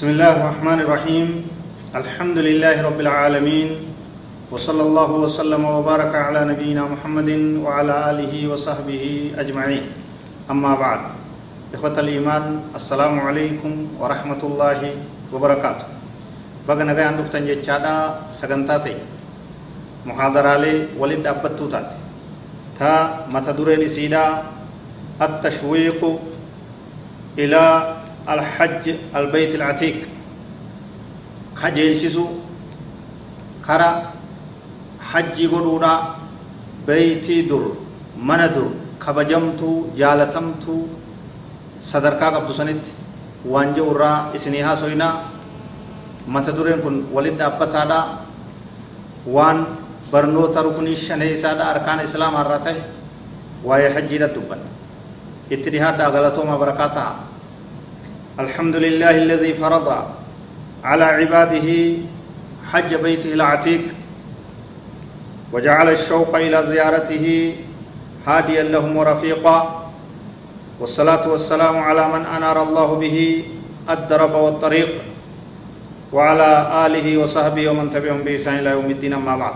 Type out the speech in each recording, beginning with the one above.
بسم الله الرحمن الرحيم. الحمد لله رب العالمين. وصلى الله وسلم وبارك على نبينا محمد وعلى آله وصحبه أجمعين. أما بعد. إخوة الإيمان السلام عليكم ورحمة الله وبركاته. بقى نغاي عندك تنجي سغنتاتي. محاضرة لي ولد أبتو تاتي. تا متدورين سيدا التشويق إلى الحج البيت العتيق خجيلشسو كرا حجي قدودا بيتي در من در كبجمتو جالتمتو صدركا قبضو سنت وانجا ورا اسنيها سوينا walit dhaabbataadha waan barnoota rukunii shanee isaadha arkaan islaamaa irraa ta'e waa'ee hajjiidha dubbanna itti dhihaadhaa galatooma barakaa ta'a الحمد لله الذي فرض على عباده حج بيته العتيق وجعل الشوق إلى زيارته هاديا لهم ورفيقا. والصلاة والسلام على من أنار الله به الدرب والطريق وعلى آله وصحبه ومن تبعهم بإحسان إلى يوم الدين أما بعد.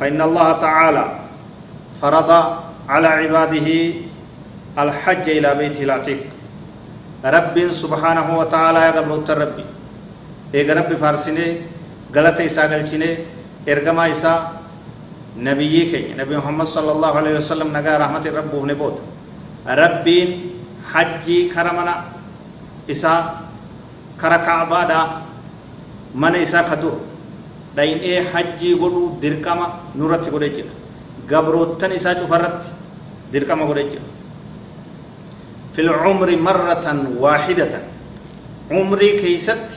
فإن الله تعالى فرض على عباده الحج إلى بيته العتيق. رب سبحانه وتعالى يا قبل ربي. إيغا ربي فارسيني غلطة إسا غلچيني إرغما إسا نبي كي نبي محمد صلى الله عليه وسلم نغا رحمة الرب نبوت ربين حجي كرمنا إسا كرا كعبا دا من إسا كدور دين إيه حجي قدو درقما نورتي قدو جير قبروتن إسا چفرت درقما قدو جير في العمر مرة واحدة عمري كيست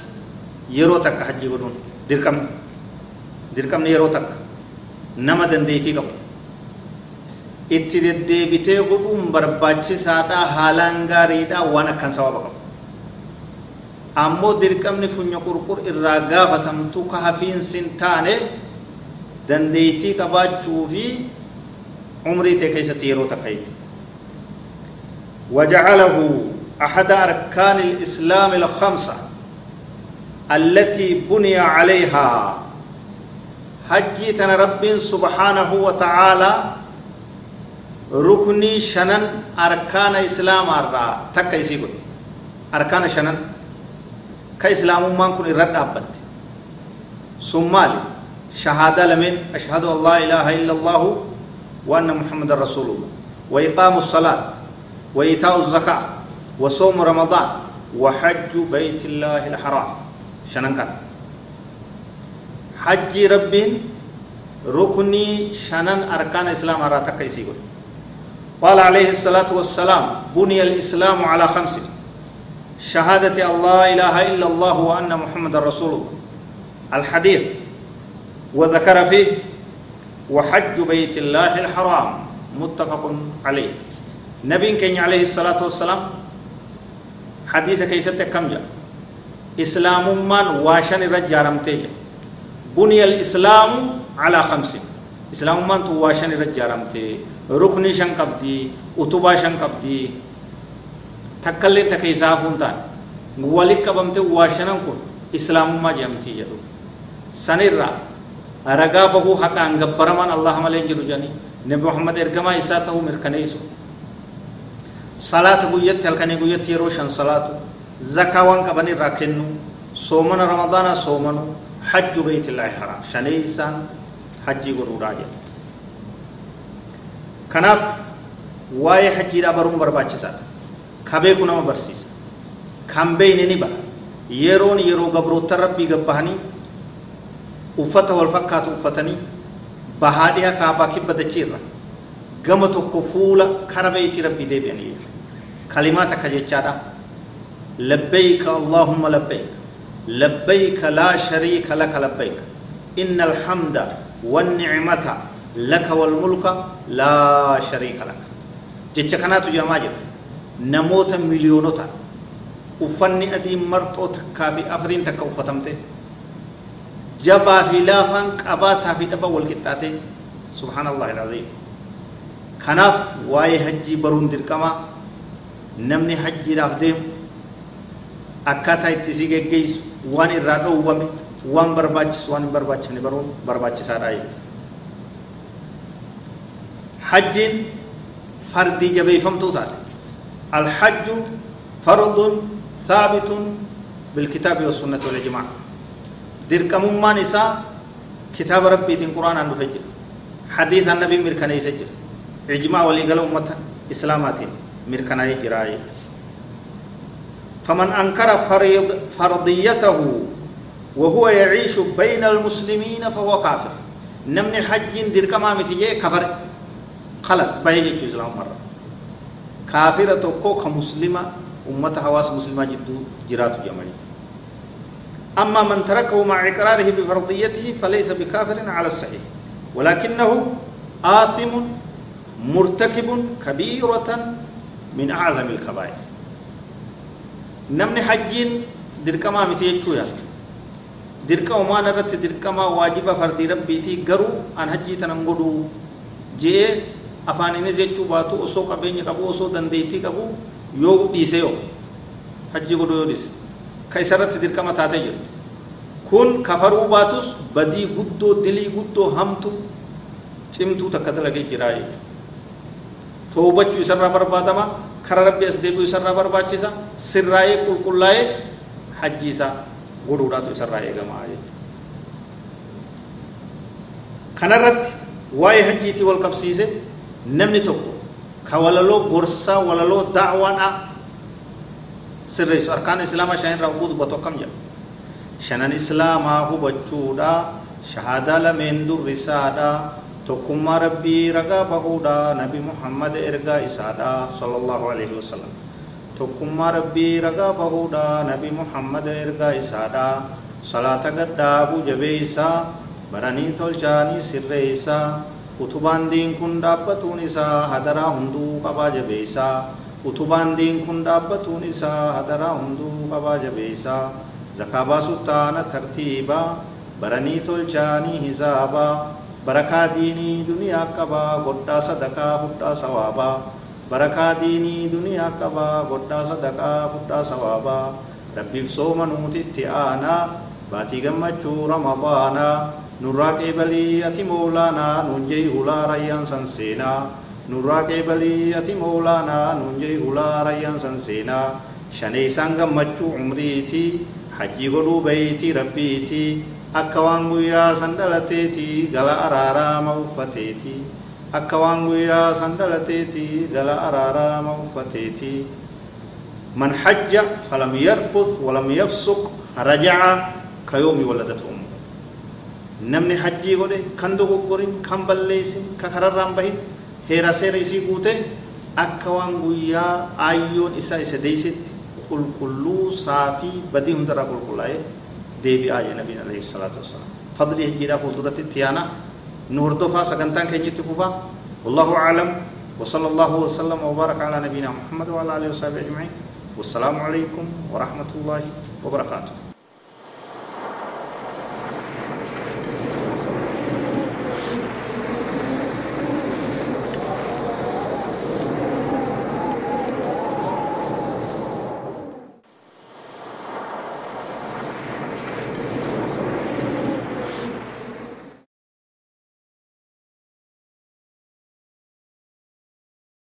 يروتك حجي قدون دركم دركم يروتك نما دنديتي قبل itti deddeebitee godhuun barbaachisaadha haalaan gaariidha waan akkan sababa qabu ammoo dirqamni funya qurqur irraa gaafatamtu ka hafiinsin taane dandeeytii qabaachuu fi umrii tee keessatti yeroo takka jechuudha وجعله أحد أركان الإسلام الخمسة التي بني عليها. حجي رب سبحانه وتعالى ركني شنن أركان إسلام أرى. تك يسيقون أركان شنن. كإسلام ما كن رد أبد ثم شهادة لمن؟ أشهد لا إله إلا الله وأن محمد رسول الله. وإقام الصلاة. وإيتاء الزكاة وصوم رمضان وحج بيت الله الحرام. شنن كان حج رب ركني شنن أركان الإسلام أراتك يسيقول قال عليه الصلاة والسلام بني الإسلام على خمس. شهادة الله إله إلا الله وأن محمد رسول الله. الحديث. وذكر فيه وحج بيت الله الحرام متفق عليه. نبي كين عليه الصلاة والسلام حديث كيست كم جاء؟ إسلام من واشن رجارم تيجا بني الإسلام على خمس. إسلام من تواشن رجارم تي ركني شن قبدي أتوبا شن قبدي تكلي تكيسافون تان. ولك قبمت واشنن كن. إسلام ما جمتي يدو. سنرا رقا بهو حقا انغبرمان الله ملين جرو جاني نبي محمد ارغما إساته مركنيسو. صلاة قيت هلكني قيت يروشن صلاة زكاة وان كبني راكنو صومنا رمضان صومنا حج بيت الله حرام شنيسان حج غرو راجع كناف واي حج را برون برباچسا كبه كنا برسيس كم بين نبا يرون يرو غبرو تربي غبهني uffata wal fakkaatu uffatanii bahaadhiyaa kaabaa kibba dachiirra gama tokko fuula kara beeytii rabbii deebi'anii jechuudha kalimaa takka jechaadha labbayka allaahumma labbayka لبيك لا شريك لك لبيك إن الحمد والنعمة لك والملك لا شريك لك جتش كانت جماجر نموت مليونوتا uffanni adiin marxoo takkaa fi afriin takka uffatamte jabaa fi laafaan qabaataa fi dhaba wal qixxaate subhaanallahi alazim kanaaf waa'ee hajjii baruun dirqama namni hajjiidhaaf deemu akkaataa itti si geggeessu waan irraa dhoowwame waan barbaachisu waan hin barbaachifne baruun barbaachisaadha hajjiin fardii jabeeffamtuu taate alhajju fardun ثابت بالكتاب والسنة والإجماع دركم ما نساء كتاب ربي تن قرآن عنه فجر حديث النبي مركنا يسجر إجماع وليقل أمة إسلامات مركنا يجرائي فمن أنكر فريض فرضيته وهو يعيش بين المسلمين فهو كافر نمني حج دركما متجي كفر خلص بيجي إسلام مرة كافرة كو كمسلمة أمة حواس مسلمة جدو جرات جمعي أما من تركه مع إقراره بفرضيته فليس بكافر على الصحيح ولكنه آثم murtakibun kabiiratan min acdami ilkabaa'ir namni hajjiin dirqamaa miti jechuu yaala dirqama maan irratti dirqama waajiba fardii rabbiitii garuu an hajjii tanan godhu jee afaan innis jechuu baatu osoo qabeenya qabu osoo dandeettii qabu yoo dhiise yoo hajjii godhu yoo dhiise ka isarratti dirqama taatee jirtu kun kafaruu baatus badii guddoo dilii guddoo hamtu cimtuu takka dalagee jiraa jechuudha toobachuu isarraa barbaadama kara rabbi as deebi'uu isarraa barbaachisa sirraa'ee qulqullaa'ee hajji isaa godhuudhaatu isarraa eegamaa jechuudha kanarratti waa'ee hajjiitii wal qabsiise namni tokko ka walaloo gorsaa walaloo da'waadha sirreessu arkaan islaamaa shan irraa hubuu dubbatu akkam jedha shanan islaamaa hubachuudha shahaadaa lameen durrisaadha tokkummaa rabbii ragaa bahuudha nabi muhammad ergaa isaadha sallallahu alaihi wasallam tokkummaa rabbii ragaa bahuudha nabi muhammad ergaa isaadha salaata gadhaabuu jabeeysaa baranii tolchaanii sirreeysaa utubaan diin kun dhaabbatuun isaa hadaraa hunduu qabaa jabeeysaa utubaan diin kun dhaabbatuun isaa hadaraa hunduu qabaa jabeeysaa zakaa baasuuf taana tartiibaa baranii tolchaanii hisaabaa barakaa diinii duniyaa qabaa godhaa sadaqaa fudhaa sawaabaa barakaa diinii duniyaa qabaa godhaa sadaqaa fudhaa sawaabaa rabbiif sooma nuutitti aanaa baatii gammachuu ramadaanaa nurraa qeebalii ati moolaanaa nuun jee hulaa rayyaan san seenaa nurraa qeebalii ati moolaanaa nuun jee hulaa rayyaan san seenaa shanee isaan gammachuu umriiti hajjii godhuu bayiitii rabbiiti akka waan guyyaa san dhalateetii gala araaraama uffateetii akka waan guyyaa san dhalateetii gala araaraama uffateetii man hajja falam yarfuth walam yafsuq raja'a kayoomi waladatu ummu namni hajjii godhe kan dogoggorin kan balleessin ka kararraan bahin heera seera isii guute akka waan guyyaa ayyoon isaa isa deeysetti qulqulluu saafii badii hundarraa qulqullaa'ee deebi'aa jee nabiin alayhi salaatu wassalaam fadlii hajjiidhaa fuulduratti itti yaana nu hordofaa sagantaan keenyatti fufaa والله أعلم وصلى الله وسلم وبارك على نبينا محمد وعلى آله وصحبه أجمعين والسلام عليكم ورحمة الله وبركاته